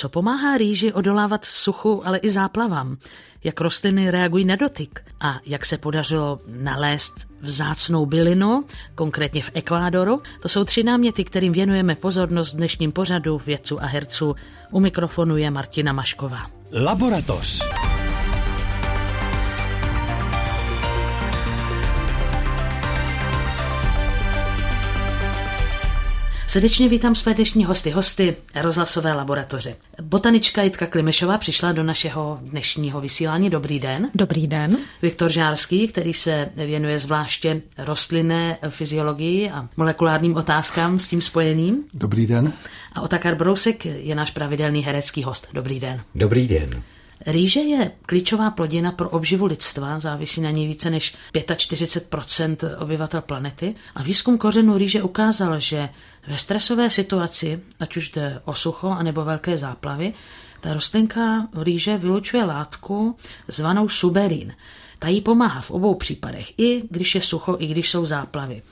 Co pomáhá rýži odolávat suchu, ale i záplavám? Jak rostliny reagují na dotyk? A jak se podařilo nalézt vzácnou bylinu, konkrétně v Ekvádoru? To jsou tři náměty, kterým věnujeme pozornost v dnešním pořadu vědců a herců. U mikrofonu je Martina Mašková. Laboratoř. Srdečně vítám své dnešní hosty, hosty rozhlasové laboratoře. Botanička Jitka Klimešová přišla do našeho dnešního vysílání. Dobrý den. Dobrý den. Viktor Žárský, který se věnuje zvláště rostlinné fyziologii a molekulárním otázkám s tím spojeným. Dobrý den. A Otakar Brousek je náš pravidelný herecký host. Dobrý den. Dobrý den. Rýže je klíčová plodina pro obživu lidstva, závisí na ní více než 45% obyvatel planety. A výzkum kořenů rýže ukázal, že ve stresové situaci, ať už jde o sucho anebo velké záplavy, ta rostlinka rýže vylučuje látku zvanou suberin. Ta jí pomáhá v obou případech, i když je sucho, i když jsou záplavy.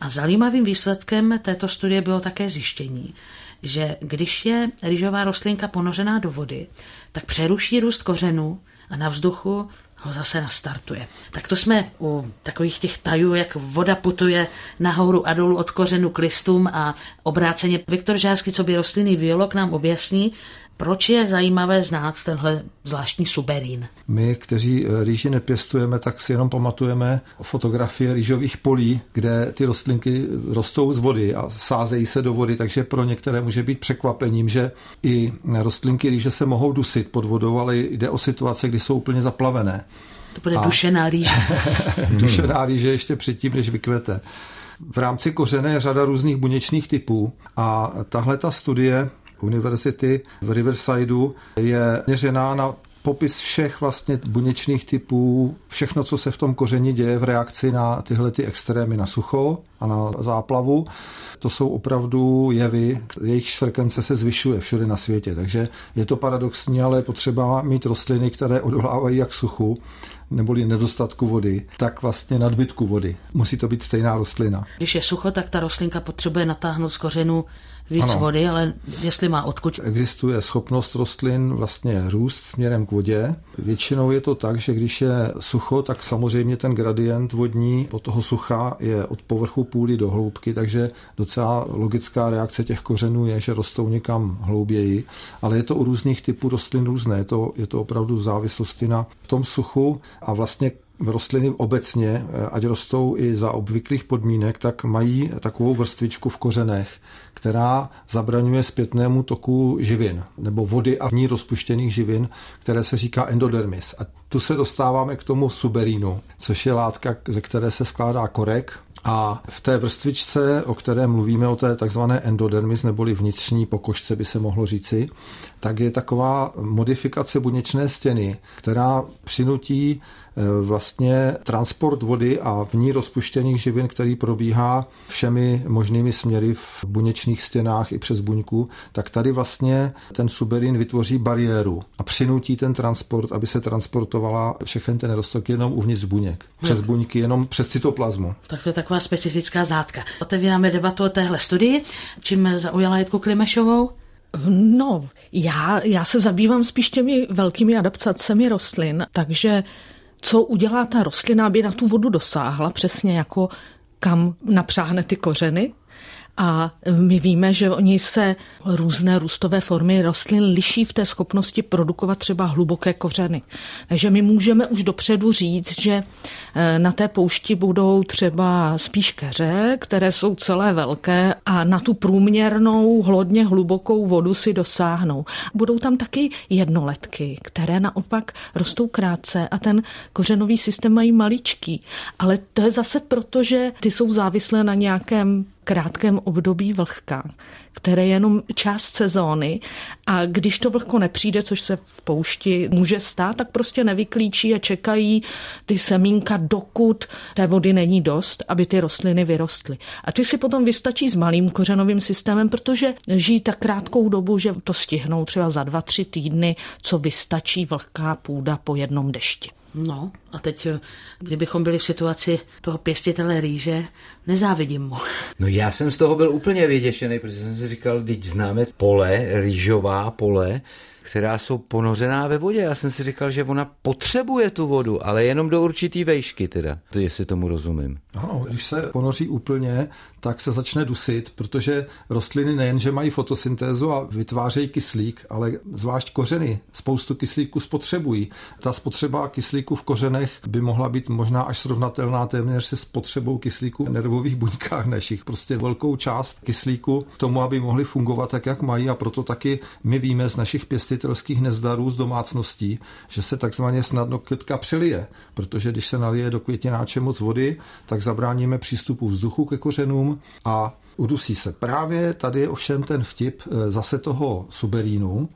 A zajímavým výsledkem této studie bylo také zjištění, že když je rýžová rostlinka ponořená do vody, tak přeruší růst kořenů a na vzduchu ho zase nastartuje. Tak to jsme u takových těch tajů, jak voda putuje nahoru a dolů od kořenu k listům a obráceně. Viktor Žářský, co by rostlinný biolog, nám objasní, proč je zajímavé znát tenhle zvláštní suberín? My, kteří eh, rýži nepěstujeme, tak si jenom pamatujeme fotografie rýžových polí, kde ty rostlinky rostou z vody a sázejí se do vody, takže pro některé může být překvapením, že i rostlinky rýže se mohou dusit pod vodou, ale jde o situace, kdy jsou úplně zaplavené. To bude a... dušená rýže. dušená rýže ještě předtím, než vykvete. V rámci kořene je řada různých buněčných typů a tahle ta studie univerzity v Riversideu je měřená na popis všech vlastně buněčných typů, všechno, co se v tom kořeni děje v reakci na tyhle ty extrémy, na sucho a na záplavu. To jsou opravdu jevy, jejich frekvence se zvyšuje všude na světě. Takže je to paradoxní, ale potřeba mít rostliny, které odolávají jak suchu, neboli nedostatku vody, tak vlastně nadbytku vody. Musí to být stejná rostlina. Když je sucho, tak ta rostlinka potřebuje natáhnout z kořenu víc ano. vody, ale jestli má odkud. Existuje schopnost rostlin vlastně růst směrem k vodě. Většinou je to tak, že když je sucho, tak samozřejmě ten gradient vodní od toho sucha je od povrchu půdy do hloubky, takže docela logická reakce těch kořenů je, že rostou někam hlouběji, ale je to u různých typů rostlin různé. Je to, je to opravdu v závislosti na tom suchu a vlastně rostliny obecně, ať rostou i za obvyklých podmínek, tak mají takovou vrstvičku v kořenech, která zabraňuje zpětnému toku živin nebo vody a v ní rozpuštěných živin, které se říká endodermis. A tu se dostáváme k tomu suberínu, což je látka, ze které se skládá korek, a v té vrstvičce, o které mluvíme, o té takzvané endodermis, neboli vnitřní pokožce by se mohlo říci, tak je taková modifikace buněčné stěny, která přinutí Eh, vlastně transport vody a v ní rozpuštěných živin, který probíhá všemi možnými směry v buněčných stěnách i přes buňku, tak tady vlastně ten suberin vytvoří bariéru a přinutí ten transport, aby se transportovala všechen ten nerostok jenom uvnitř buněk. Přes buňky, jenom přes cytoplazmu. Tak to je taková specifická zátka. Otevíráme debatu o téhle studii. Čím zaujala Jitku Klimešovou? No, já, já se zabývám spíš těmi velkými adaptacemi rostlin, takže co udělá ta rostlina, aby na tu vodu dosáhla, přesně jako kam napřáhne ty kořeny. A my víme, že oni se různé růstové formy rostlin liší v té schopnosti produkovat třeba hluboké kořeny. Takže my můžeme už dopředu říct, že eh, na té poušti budou třeba spíš keře, které jsou celé velké a na tu průměrnou, hlodně hlubokou vodu si dosáhnou. Budou tam taky jednoletky, které naopak rostou krátce a ten kořenový systém mají maličký. Ale to je zase proto, že ty jsou závislé na nějakém krátkém období vlhka, které je jenom část sezóny a když to vlhko nepřijde, což se v poušti může stát, tak prostě nevyklíčí a čekají ty semínka, dokud té vody není dost, aby ty rostliny vyrostly. A ty si potom vystačí s malým kořenovým systémem, protože žijí tak krátkou dobu, že to stihnou třeba za dva, tři týdny, co vystačí vlhká půda po jednom dešti. No a teď, eh, kdybychom byli v situaci toho pěstitele rýže, nezávidím mu. No já jsem z toho byl úplně vyděšený, protože jsem si říkal, teď známe pole, rýžová pole, která jsou ponořená ve vodě. Já jsem si říkal, že ona potřebuje tu vodu, ale jenom do určitý vejšky teda, to jestli tomu rozumím. Ano, když se ponoří úplně, tak se začne dusit, protože rostliny nejenže mají fotosyntézu a vytvářejí kyslík, ale zvlášť kořeny spoustu kyslíku spotřebují. Ta spotřeba kyslíku v kořenech by mohla být možná až srovnatelná téměř se spotřebou kyslíku v nervových buňkách našich. Prostě velkou část kyslíku tomu, aby mohly fungovat tak, jak mají a proto taky my víme z našich pěstitelských nezdarů z domácností, že se takzvaně snadno kytka přilije, protože když se nalije do květináče moc vody, tak zabráníme přístupu vzduchu ke kořenům a udusí se. Právě tady je ovšem ten vtip eh, zase toho suberínu,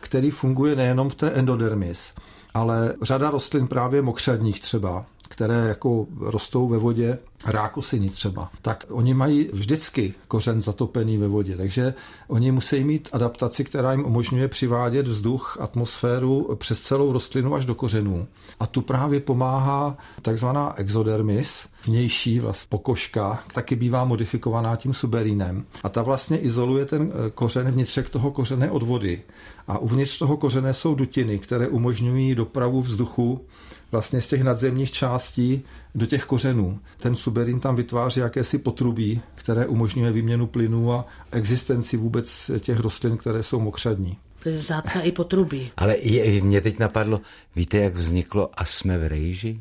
který funguje nejenom v té endodermis, ale řada rostlin právě mokřadních třeba, které jako rostou ve vodě, rákosiny třeba, tak oni mají vždycky kořen zatopený ve vodě, takže oni musí mít adaptaci, která jim umožňuje přivádět vzduch, atmosféru přes celou rostlinu až do kořenů. A tu právě pomáhá takzvaná exodermis, vnější vlast pokožka, taky bývá modifikovaná tím suberínem. A ta vlastně izoluje ten eh, kořen, vnitřek toho kořene od vody. A uvnitř toho kořene jsou dutiny, které umožňují dopravu vzduchu vlastně z těch nadzemních částí do těch kořenů. Ten suberin tam vytváří jakési potrubí, které umožňuje výměnu plynů a existenci vůbec těch rostlin, které jsou mokřadní. To je zátka i potrubí. Ale je, mě teď napadlo, víte, jak vzniklo a jsme v rejži?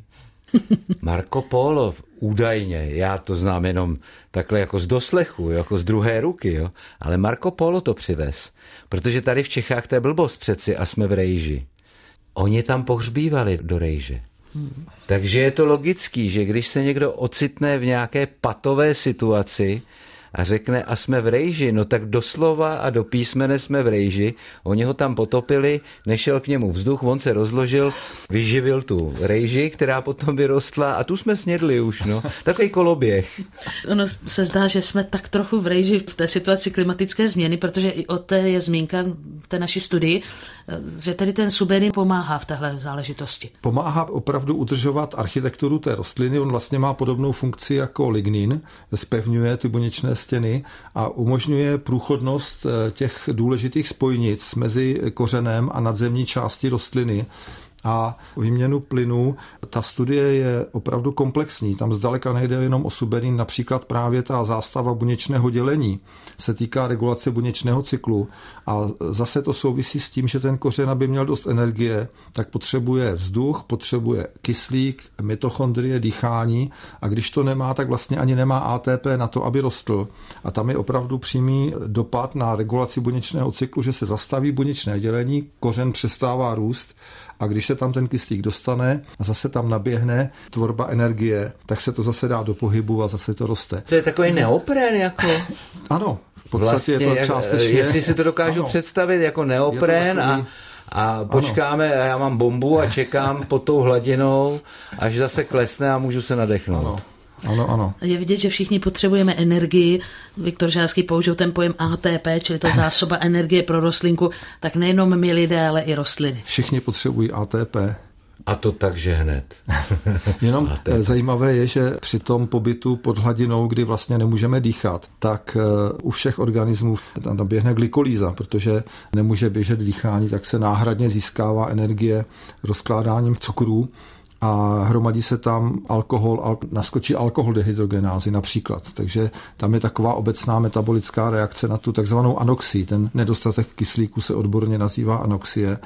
Marco Polo, údajně, já to znám jenom takhle jako z doslechu, jako z druhé ruky, jo? ale Marco Polo to přivez, protože tady v Čechách to je blbost přeci a jsme v rejži. Oni tam pohřbívali do rejže. Hmm. Takže je to logický, že když se někdo ocitne v nějaké patové situaci, a řekne, a jsme v rejži, no tak doslova a do písmene jsme v rejži, oni ho tam potopili, nešel k němu vzduch, on se rozložil, vyživil tu rejži, která potom vyrostla a tu jsme snědli už, no. Takový koloběh. Ono se zdá, že jsme tak trochu v rejži v té situaci klimatické změny, protože i o té je zmínka té naší studii, že tedy ten suberin pomáhá v téhle záležitosti. Pomáhá opravdu udržovat architekturu té rostliny, on vlastně má podobnou funkci jako lignin, spevňuje ty buněčné stěny a umožňuje průchodnost eh, těch důležitých spojnic mezi kořenem a nadzemní části rostliny a výměnu plynu. Ta studie je opravdu komplexní. Tam zdaleka nejde jenom o suberin, například právě ta zástava buněčného dělení se týká regulace buněčného cyklu a zase to souvisí s tím, že ten kořen, aby měl dost energie, tak potřebuje vzduch, potřebuje kyslík, mitochondrie, dýchání a když to nemá, tak vlastně ani nemá ATP na to, aby rostl. A tam je opravdu přímý dopad na regulaci buněčného cyklu, že se zastaví buněčné dělení, kořen přestává růst a když se tam ten kyslík dostane a zase tam naběhne tvorba energie, tak se to zase dá do pohybu a zase to roste. To je takový neopren jako? Ano, v podstatě vlastně, je to vlastně, částečně. Jestli si to dokážu ano. představit jako neopren a a počkáme, ano. já mám bombu a čekám pod tou hladinou, až zase klesne a můžu se nadechnout. Ano. Ano, ano. Je vidět, že všichni potřebujeme energii. Viktor Žáský použil ten pojem ATP, čili ta zásoba energie pro rostlinku, tak nejenom my lidé, ale i rostliny. Všichni potřebují ATP. A to takže hned. Jenom ATP. zajímavé je, že při tom pobytu pod hladinou, kdy vlastně nemůžeme dýchat, tak eh, u všech organismů tam běhne glykolíza, protože nemůže běžet dýchání, tak se náhradně získává energie rozkládáním cukrů a hromadí se tam alkohol, al, naskočí alkohol dehydrogenázy například. Takže tam je taková obecná metabolická reakce na tu takzvanou anoxii. Ten nedostatek kyslíku se odborně nazývá anoxie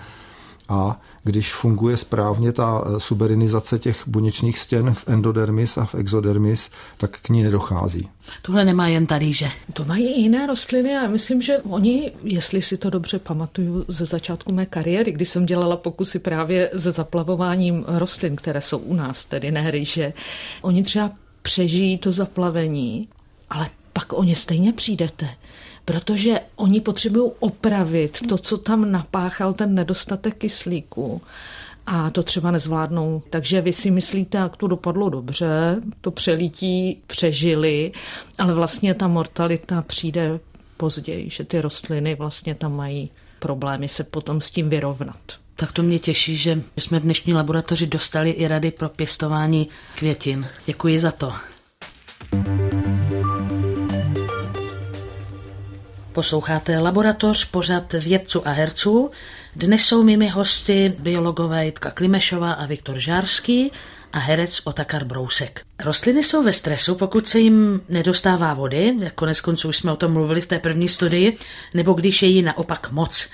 a když funguje správně ta eh, suberinizace těch buněčných stěn v endodermis a v exodermis, tak k ní nedochází. Tohle nemá jen tady, že? To mají i jiné rostliny a myslím, že oni, jestli si to dobře pamatuju ze začátku mé kariéry, kdy jsem dělala pokusy právě se zaplavováním rostlin, které jsou u nás, tedy ne rýže, oni třeba přežijí to zaplavení, ale pak o ně stejně přijdete protože oni potřebují opravit to, co tam napáchal ten nedostatek kyslíku a to třeba nezvládnou. Takže vy si myslíte, jak to dopadlo dobře, to přelítí přežili, ale vlastně ta mortalita přijde později, že ty rostliny vlastně tam mají problémy se potom s tím vyrovnat. Tak to mě těší, že jsme v dnešní laboratoři dostali i rady pro pěstování květin. Děkuji za to. Posloucháte Laboratoř, pořad vědců a herců. Dnes jsou mými hosty biologové Jitka Klimešová a Viktor Žárský a herec Otakar Brousek. Rostliny jsou ve stresu, pokud se jim nedostává vody, jako konec konců jsme o tom mluvili v té první studii, nebo když je jí naopak moc.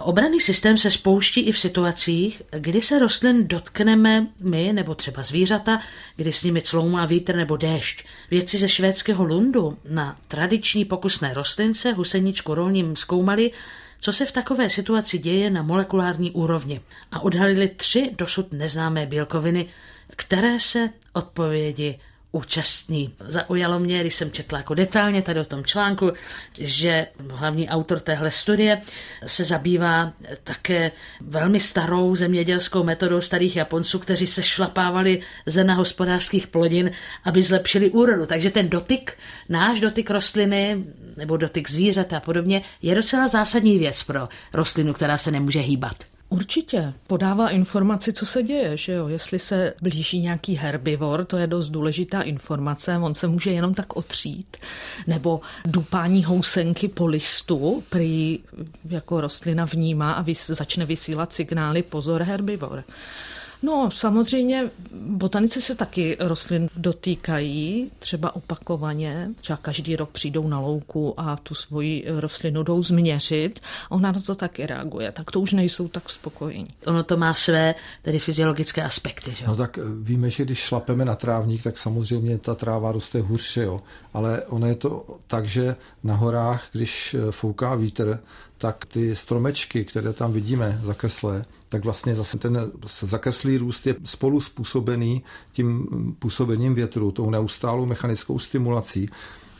Obranný systém se spouští i v situacích, kdy se rostlin dotkneme my nebo třeba zvířata, kdy s nimi cloumá vítr nebo déšť. Vědci ze švédského Lundu na tradiční pokusné rostlince huseničku rolním zkoumali, co se v takové situaci děje na molekulární úrovni a odhalili tři dosud neznámé bílkoviny, které se odpovědi účastní. Zaujalo mě, když jsem četla jako detailně tady o tom článku, že hlavní autor téhle studie se zabývá také velmi starou zemědělskou metodou starých Japonců, kteří se šlapávali zrna hospodářských plodin, aby zlepšili úrodu. Takže ten dotyk, náš dotyk rostliny nebo dotyk zvířat a podobně je docela zásadní věc pro rostlinu, která se nemůže hýbat. Určitě. Podává informaci, co se děje, že jo. Jestli se blíží nějaký herbivor, to je dost důležitá informace, on se může jenom tak otřít. Nebo dupání housenky po listu, prý jako rostlina vnímá a vys, začne vysílat signály pozor herbivor. No, samozřejmě botanici se taky rostlin dotýkají, třeba opakovaně, třeba každý rok přijdou na louku a tu svoji rostlinu jdou změřit. Ona na to taky reaguje, tak to už nejsou tak spokojení. Ono to má své tedy fyziologické aspekty, že? No tak víme, že když šlapeme na trávník, tak samozřejmě ta tráva roste hůř, jo. Ale ono je to tak, že na horách, když fouká vítr, tak ty stromečky, které tam vidíme zakreslé, tak vlastně zase ten zakreslý růst je spolu způsobený tím působením větru, tou neustálou mechanickou stimulací.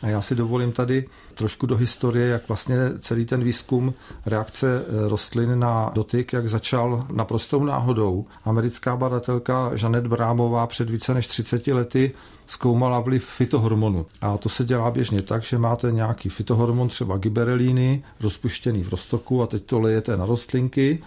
A já si dovolím tady trošku do historie, jak vlastně celý ten výzkum reakce rostlin na dotyk, jak začal naprostou náhodou. Americká badatelka Janet Brámová před více než 30 lety zkoumala vliv fitohormonu. A to se dělá běžně tak, že máte nějaký fitohormon, třeba giberelíny, rozpuštěný v roztoku a teď to lejete na rostlinky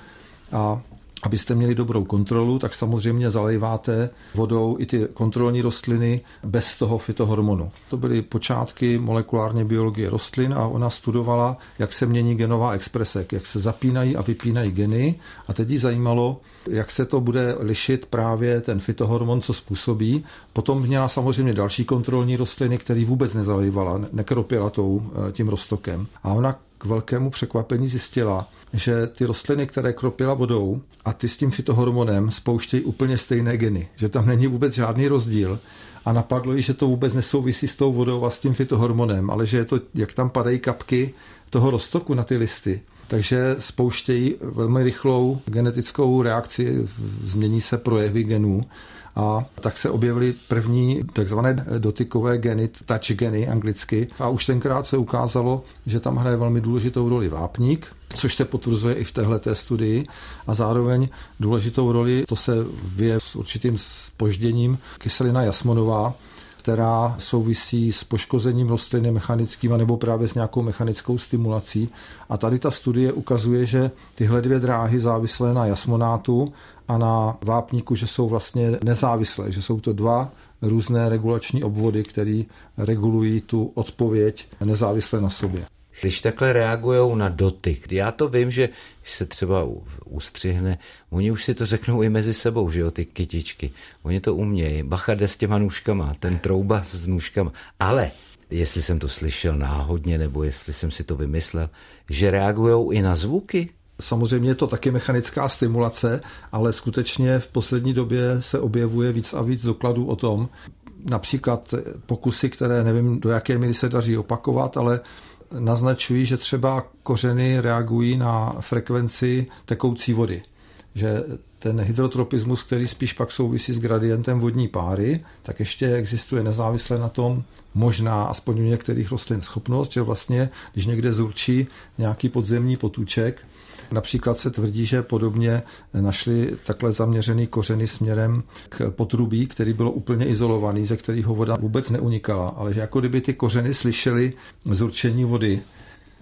a Abyste měli dobrou kontrolu, tak samozřejmě zalejváte vodou i ty kontrolní rostliny bez toho fitohormonu. To byly počátky molekulární biologie rostlin a ona studovala, jak se mění genová exprese, jak se zapínají a vypínají geny a teď jí zajímalo, jak se to bude lišit právě ten fitohormon, co způsobí. Potom měla samozřejmě další kontrolní rostliny, které vůbec nezalejvala, nekropila tou, eh, tím roztokem. A ona k velkému překvapení zjistila, že ty rostliny, které kropila vodou a ty s tím fitohormonem spouštějí úplně stejné geny, že tam není vůbec žádný rozdíl a napadlo ji, že to vůbec nesouvisí s tou vodou a s tím fitohormonem, ale že je to, jak tam padají kapky toho roztoku na ty listy, takže spouštějí velmi rychlou genetickou reakci, změní se projevy genů a tak se objevily první takzvané dotykové geny, touch geny anglicky. A už tenkrát se ukázalo, že tam hraje velmi důležitou roli vápník, což se potvrzuje i v téhle studii. A zároveň důležitou roli, to se vyje s určitým spožděním, kyselina jasmonová, která souvisí s poškozením rostliny mechanickým nebo právě s nějakou mechanickou stimulací. A tady ta studie ukazuje, že tyhle dvě dráhy závislé na jasmonátu a na vápníku, že jsou vlastně nezávislé, že jsou to dva různé regulační obvody, které regulují tu odpověď nezávisle na sobě. Když takhle reagují na dotyk, já to vím, že se třeba ustřihne, oni už si to řeknou i mezi sebou, že jo, ty kytičky. Oni to umějí. Bacha jde s těma nůžkama, ten trouba s nůžkama. Ale jestli jsem to slyšel náhodně, nebo jestli jsem si to vymyslel, že reagují i na zvuky, Samozřejmě je to taky mechanická stimulace, ale skutečně v poslední době se objevuje víc a víc dokladů o tom, například pokusy, které nevím, do jaké míry se daří opakovat, ale naznačují, že třeba kořeny reagují na frekvenci tekoucí vody. Že ten hydrotropismus, který spíš pak souvisí s gradientem vodní páry, tak ještě existuje nezávisle na tom možná, aspoň u některých rostlin, schopnost, že vlastně, když někde zurčí nějaký podzemní potůček, Například se tvrdí, že podobně našli takhle zaměřený kořeny směrem k potrubí, který bylo úplně izolovaný, ze kterého voda vůbec neunikala, ale že jako kdyby ty kořeny slyšely zurčení vody,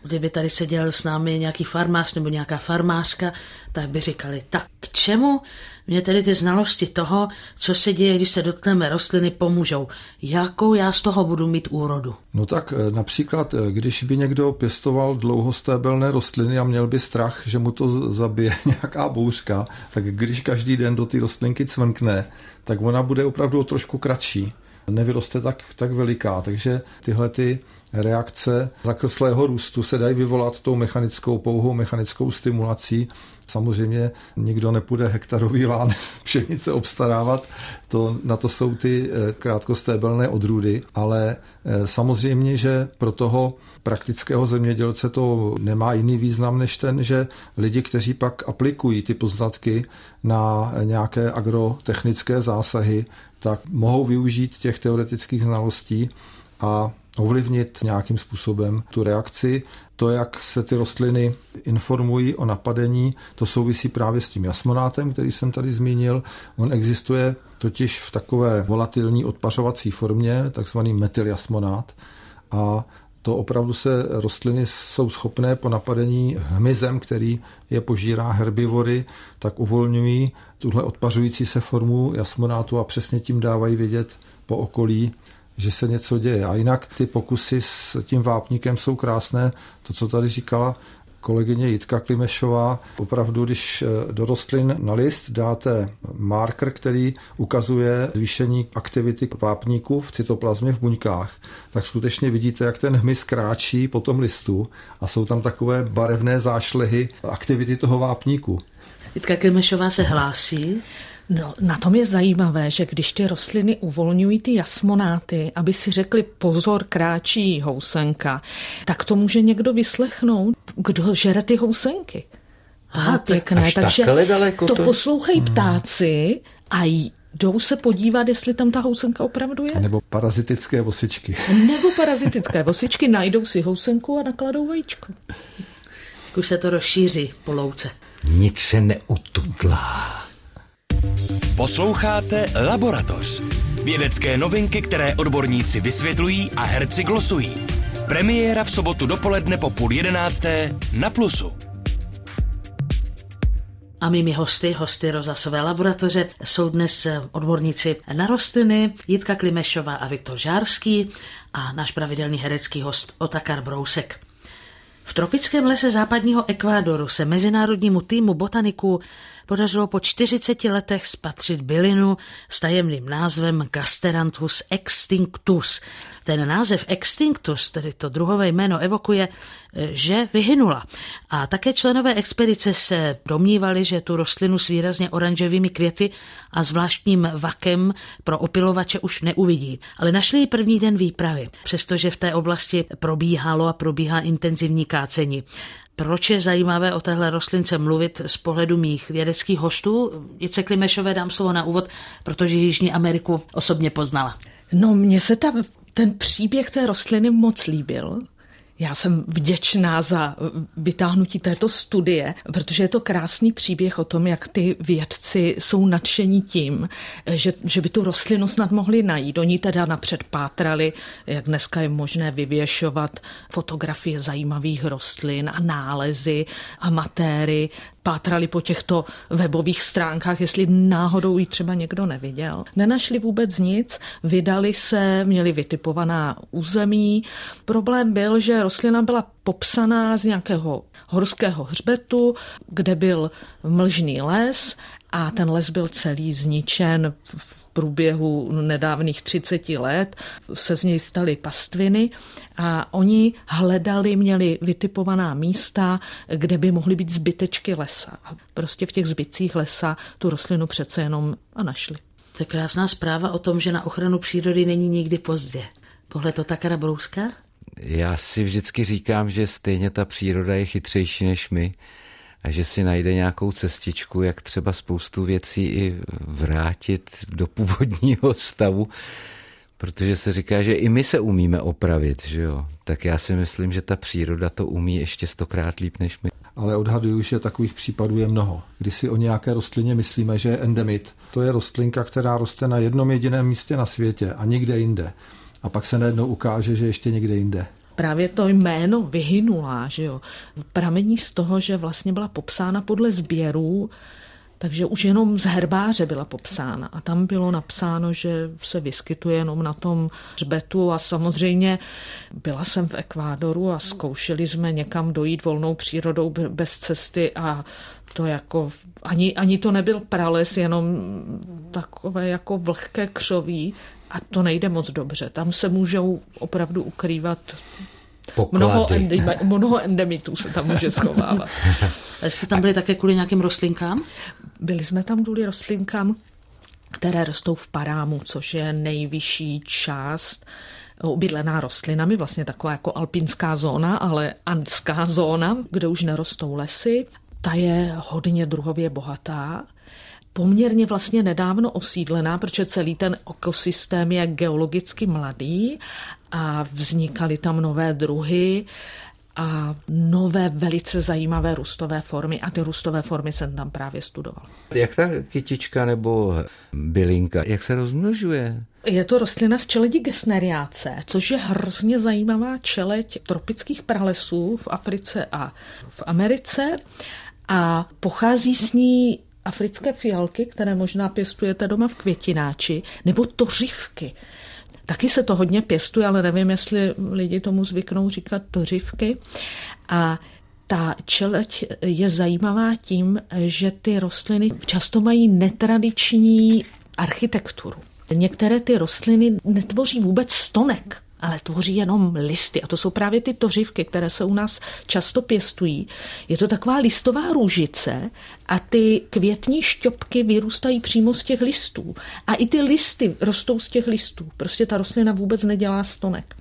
Kdyby tady seděl s námi nějaký farmář nebo nějaká farmářka, tak by říkali, tak k čemu mě tedy ty znalosti toho, co se děje, když se dotkneme rostliny, pomůžou? Jakou já z toho budu mít úrodu? No tak eh, například, eh, když by někdo pěstoval dlouhostébelné rostliny a měl by strach, že mu to zabije nějaká bouřka, tak když každý den do té rostlinky cvrkne, tak ona bude opravdu trošku kratší nevyroste tak, tak veliká. Takže tyhle ty reakce zakrslého růstu se dají vyvolat tou mechanickou, pouhou mechanickou stimulací. Samozřejmě nikdo nepůjde hektarový lán pšenice obstarávat, to, na to jsou ty eh, krátkostébelné odrůdy, ale eh, samozřejmě, že pro toho praktického zemědělce to nemá jiný význam než ten, že lidi, kteří pak aplikují ty poznatky na nějaké agrotechnické zásahy, tak mohou využít těch teoretických znalostí a ovlivnit nějakým způsobem tu reakci. To, jak se ty rostliny informují o napadení, to souvisí právě s tím jasmonátem, který jsem tady zmínil. On existuje totiž v takové volatilní odpařovací formě, takzvaný metyljasmonát. A to opravdu se rostliny jsou schopné po napadení hmyzem, který je požírá herbivory, tak uvolňují tuhle odpařující se formu jasmonátu a přesně tím dávají vědět po okolí, že se něco děje. A jinak ty pokusy s tím vápníkem jsou krásné. To, co tady říkala kolegyně Jitka Klimešová, opravdu, když eh, do rostlin na list dáte marker, který ukazuje zvýšení aktivity vápníků v cytoplazmě v buňkách, tak skutečně vidíte, jak ten hmyz kráčí po tom listu a jsou tam takové barevné zášlehy aktivity toho vápníku. Jitka Klimešová se hlásí. No, na tom je zajímavé, že když ty rostliny uvolňují ty jasmonáty, aby si řekli pozor, kráčí housenka, tak to může někdo vyslechnout, kdo žere ty housenky. Aha, pěkné, takže daleko to, to poslouchají hmm. ptáci a jdou se podívat, jestli tam ta housenka opravdu je. Nebo parazitické vosičky. Nebo parazitické vosičky najdou si housenku a nakladou vajíčko. Už se to rozšíří po louce. Nic se neutudlá. Posloucháte Laboratoř. Vědecké novinky, které odborníci vysvětlují a herci glosují. Premiéra v sobotu dopoledne po půl jedenácté na Plusu. A mými hosty, hosty Rozasové laboratoře, jsou dnes odborníci na rostliny Jitka Klimešová a Viktor Žárský a náš pravidelný herecký host Otakar Brousek. V tropickém lese západního Ekvádoru se mezinárodnímu týmu botaniků podařilo po 40 letech spatřit bylinu s tajemným názvem Gasteranthus extinctus. Ten název extinctus, tedy to druhové jméno, evokuje, že vyhynula. A také členové expedice se domnívali, že tu rostlinu s výrazně oranžovými květy a zvláštním vakem pro opilovače už neuvidí. Ale našli ji první den výpravy, přestože v té oblasti probíhalo a probíhá intenzivní kácení. Proč je zajímavé o téhle rostlince mluvit z pohledu mých vědeckých hostů? Jice Klimešové dám slovo na úvod, protože Jižní Ameriku osobně poznala. No, mně se ta, ten příběh té rostliny moc líbil. Já jsem vděčná za vytáhnutí této studie, protože je to krásný příběh o tom, jak ty vědci jsou nadšení tím, že, že by tu rostlinu snad mohli najít. Oni teda napřed pátrali, jak dneska je možné vyvěšovat fotografie zajímavých rostlin a nálezy, amatéry, pátrali po těchto webových stránkách, jestli náhodou ji třeba někdo neviděl. Nenašli vůbec nic, vydali se, měli vytipovaná území. Problém byl, že rostlina byla popsaná z nějakého horského hřbetu, kde byl mlžný les a ten les byl celý zničen v průběhu nedávných 30 let se z něj staly pastviny a oni hledali, měli vytipovaná místa, kde by mohly být zbytečky lesa. A prostě v těch zbytcích lesa tu rostlinu přece jenom a našli. To je krásná zpráva o tom, že na ochranu přírody není nikdy pozdě. Pohled to Takara Brouska? Já si vždycky říkám, že stejně ta příroda je chytřejší než my a že si najde nějakou cestičku, jak třeba spoustu věcí i vrátit do původního stavu, protože se říká, že i my se umíme opravit, že jo? Tak já si myslím, že ta příroda to umí ještě stokrát líp než my. Ale odhaduju, že takových případů je mnoho. Když si o nějaké rostlině myslíme, že je endemit, to je rostlinka, která roste na jednom jediném místě na světě a nikde jinde. A pak se najednou ukáže, že ještě někde jinde. Právě to jméno vyhynulá, že jo, pramení z toho, že vlastně byla popsána podle sběrů, takže už jenom z herbáře byla popsána. A tam bylo napsáno, že se vyskytuje jenom na tom hřbetu a samozřejmě byla jsem v Ekvádoru a zkoušeli jsme někam dojít volnou přírodou bez cesty a to jako, ani, ani to nebyl prales, jenom takové jako vlhké křoví a to nejde moc dobře. Tam se můžou opravdu ukrývat Mnoho, endemi, mnoho endemitů se tam může schovávat. Jste tam byli také kvůli nějakým rostlinkám? Byli jsme tam kvůli rostlinkám, které rostou v Parámu, což je nejvyšší část obydlená rostlinami, vlastně taková jako alpinská zóna, ale andská zóna, kde už nerostou lesy. Ta je hodně druhově bohatá poměrně vlastně nedávno osídlená, protože celý ten ekosystém je geologicky mladý a vznikaly tam nové druhy a nové velice zajímavé růstové formy a ty růstové formy jsem tam právě studoval. Jak ta kytička nebo bylinka, jak se rozmnožuje? Je to rostlina z čeledi gesneriáce, což je hrozně zajímavá čeleď tropických pralesů v Africe a v Americe a pochází s ní africké fialky, které možná pěstujete doma v květináči, nebo tořivky. Taky se to hodně pěstuje, ale nevím, jestli lidi tomu zvyknou říkat tořivky. A ta čeleť je zajímavá tím, že ty rostliny často mají netradiční architekturu. Některé ty rostliny netvoří vůbec stonek, ale tvoří jenom listy. A to jsou právě ty tořivky, které se u nás často pěstují. Je to taková listová růžice a ty květní šťopky vyrůstají přímo z těch listů. A i ty listy rostou z těch listů. Prostě ta rostlina vůbec nedělá stonek.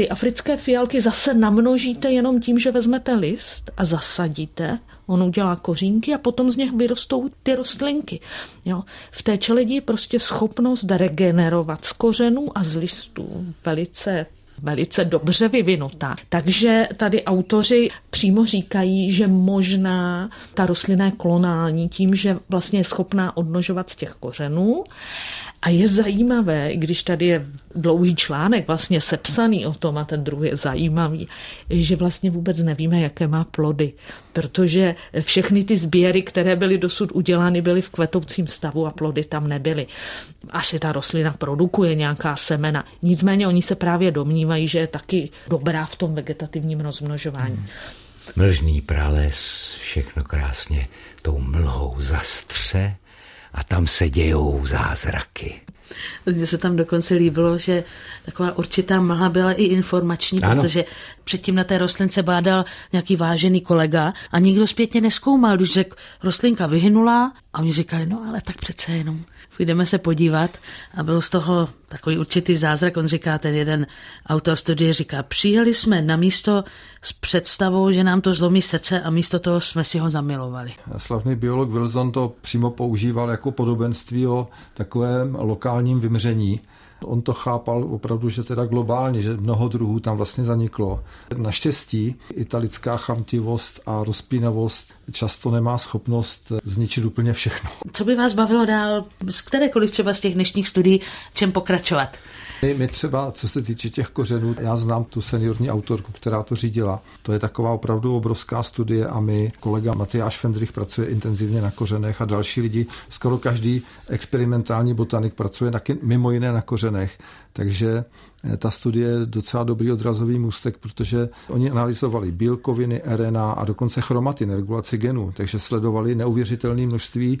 Ty africké fialky zase namnožíte jenom tím, že vezmete list a zasadíte On udělá kořínky a potom z nich vyrostou ty rostlinky. Jo. V té čeledi je prostě schopnost regenerovat z kořenů a z listů velice velice dobře vyvinutá. Takže tady autoři přímo říkají, že možná ta rostlina je klonální tím, že vlastně je schopná odnožovat z těch kořenů a je zajímavé, když tady je dlouhý článek vlastně sepsaný o tom a ten druhý je zajímavý, že vlastně vůbec nevíme, jaké má plody, protože všechny ty sběry, které byly dosud udělány, byly v kvetoucím stavu a plody tam nebyly. Asi ta rostlina produkuje nějaká semena, nicméně oni se právě domnívají, že je taky dobrá v tom vegetativním rozmnožování. Hmm. Mlžný prales, všechno krásně tou mlhou zastře a tam se dějou zázraky. Mně se tam dokonce líbilo, že taková určitá mlha byla i informační, ano. protože předtím na té rostlince bádal nějaký vážený kolega a nikdo zpětně neskoumal, když řekl, rostlinka vyhynula a oni říkali, no ale tak přece jenom půjdeme se podívat a byl z toho takový určitý zázrak. On říká, ten jeden autor studie říká, přijeli jsme na místo s představou, že nám to zlomí srdce a místo toho jsme si ho zamilovali. Slavný biolog Wilson to přímo používal jako podobenství o takovém lokálním vymření. On to chápal opravdu, že teda globálně, že mnoho druhů tam vlastně zaniklo. Naštěstí italická chamtivost a rozpínavost často nemá schopnost zničit úplně všechno. Co by vás bavilo dál z kterékoliv třeba z těch dnešních studií, čem pokračovat? My, my třeba, co se týče těch kořenů, já znám tu seniorní autorku, která to řídila. To je taková opravdu obrovská studie a my, kolega Matyáš Fendrich pracuje intenzivně na kořenech a další lidi, skoro každý experimentální botanik pracuje na, mimo jiné na kořenech. Takže eh, ta studie je docela dobrý odrazový můstek, protože oni analyzovali bílkoviny, RNA a dokonce chromatin, regulaci genů, takže sledovali neuvěřitelné množství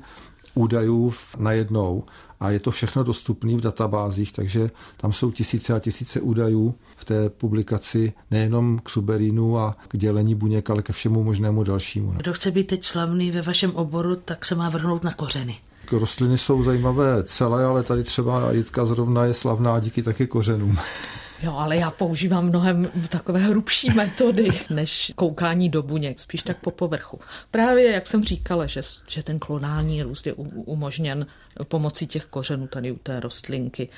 údajů najednou a je to všechno dostupné v databázích, takže tam jsou tisíce a tisíce údajů v té publikaci nejenom k suberínu a k dělení buněk, ale ke všemu možnému dalšímu. Kdo chce být teď slavný ve vašem oboru, tak se má vrhnout na kořeny. Rostliny jsou zajímavé celé, ale tady třeba Jitka zrovna je slavná díky taky kořenům. Jo, ale já používám mnohem takové hrubší metody, než koukání do buněk, spíš tak po povrchu. Právě, jak jsem říkala, že, že ten klonální růst je umožněn pomocí těch kořenů tady u té rostlinky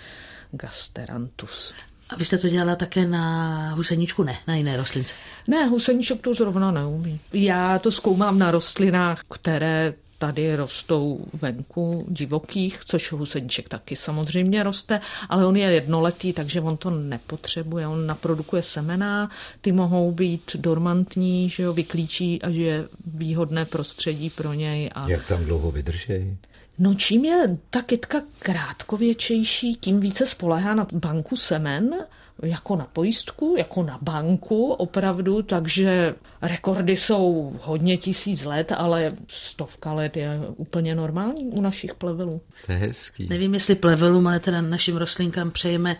Gasterantus. A vy jste to dělala také na huseničku, ne, na jiné rostlince? Ne, huseníček to zrovna neumí. Já to zkoumám na rostlinách, které tady rostou venku divokých, což huseníček taky samozřejmě roste, ale on je jednoletý, takže on to nepotřebuje, on naprodukuje semena, ty mohou být dormantní, že jo, vyklíčí a že je výhodné prostředí pro něj. A... Jak tam dlouho vydrží? No čím je ta kytka krátkověčejší, tím více spolehá na banku semen, jako na pojistku, jako na banku opravdu, takže rekordy jsou hodně tisíc let, ale stovka let je úplně normální u našich plevelů. To je hezký. Nevím, jestli plevelům, ale teda našim rostlinkám přejeme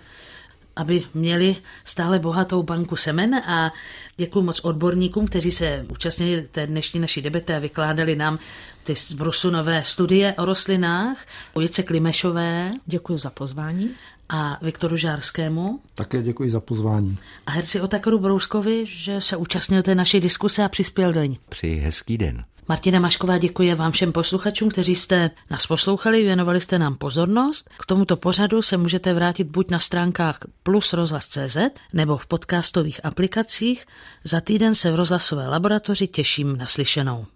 aby měli stále bohatou banku semen a děkuji moc odborníkům, kteří se účastnili té dnešní naší debaty a vykládali nám ty zbrusunové studie o rostlinách, o Jice Klimešové. Děkuji za pozvání a Viktoru Žárskému. Také děkuji za pozvání. A herci Otakaru Brouskovi, že se účastnil té naší diskuse a přispěl do ní. Přeji hezký den. Martina Mašková děkuje vám všem posluchačům, kteří jste nás poslouchali, věnovali jste nám pozornost. K tomuto pořadu se můžete vrátit buď na stránkách plusrozhlas.cz nebo v podcastových aplikacích. Za týden se v rozhlasové laboratoři těším na slyšenou.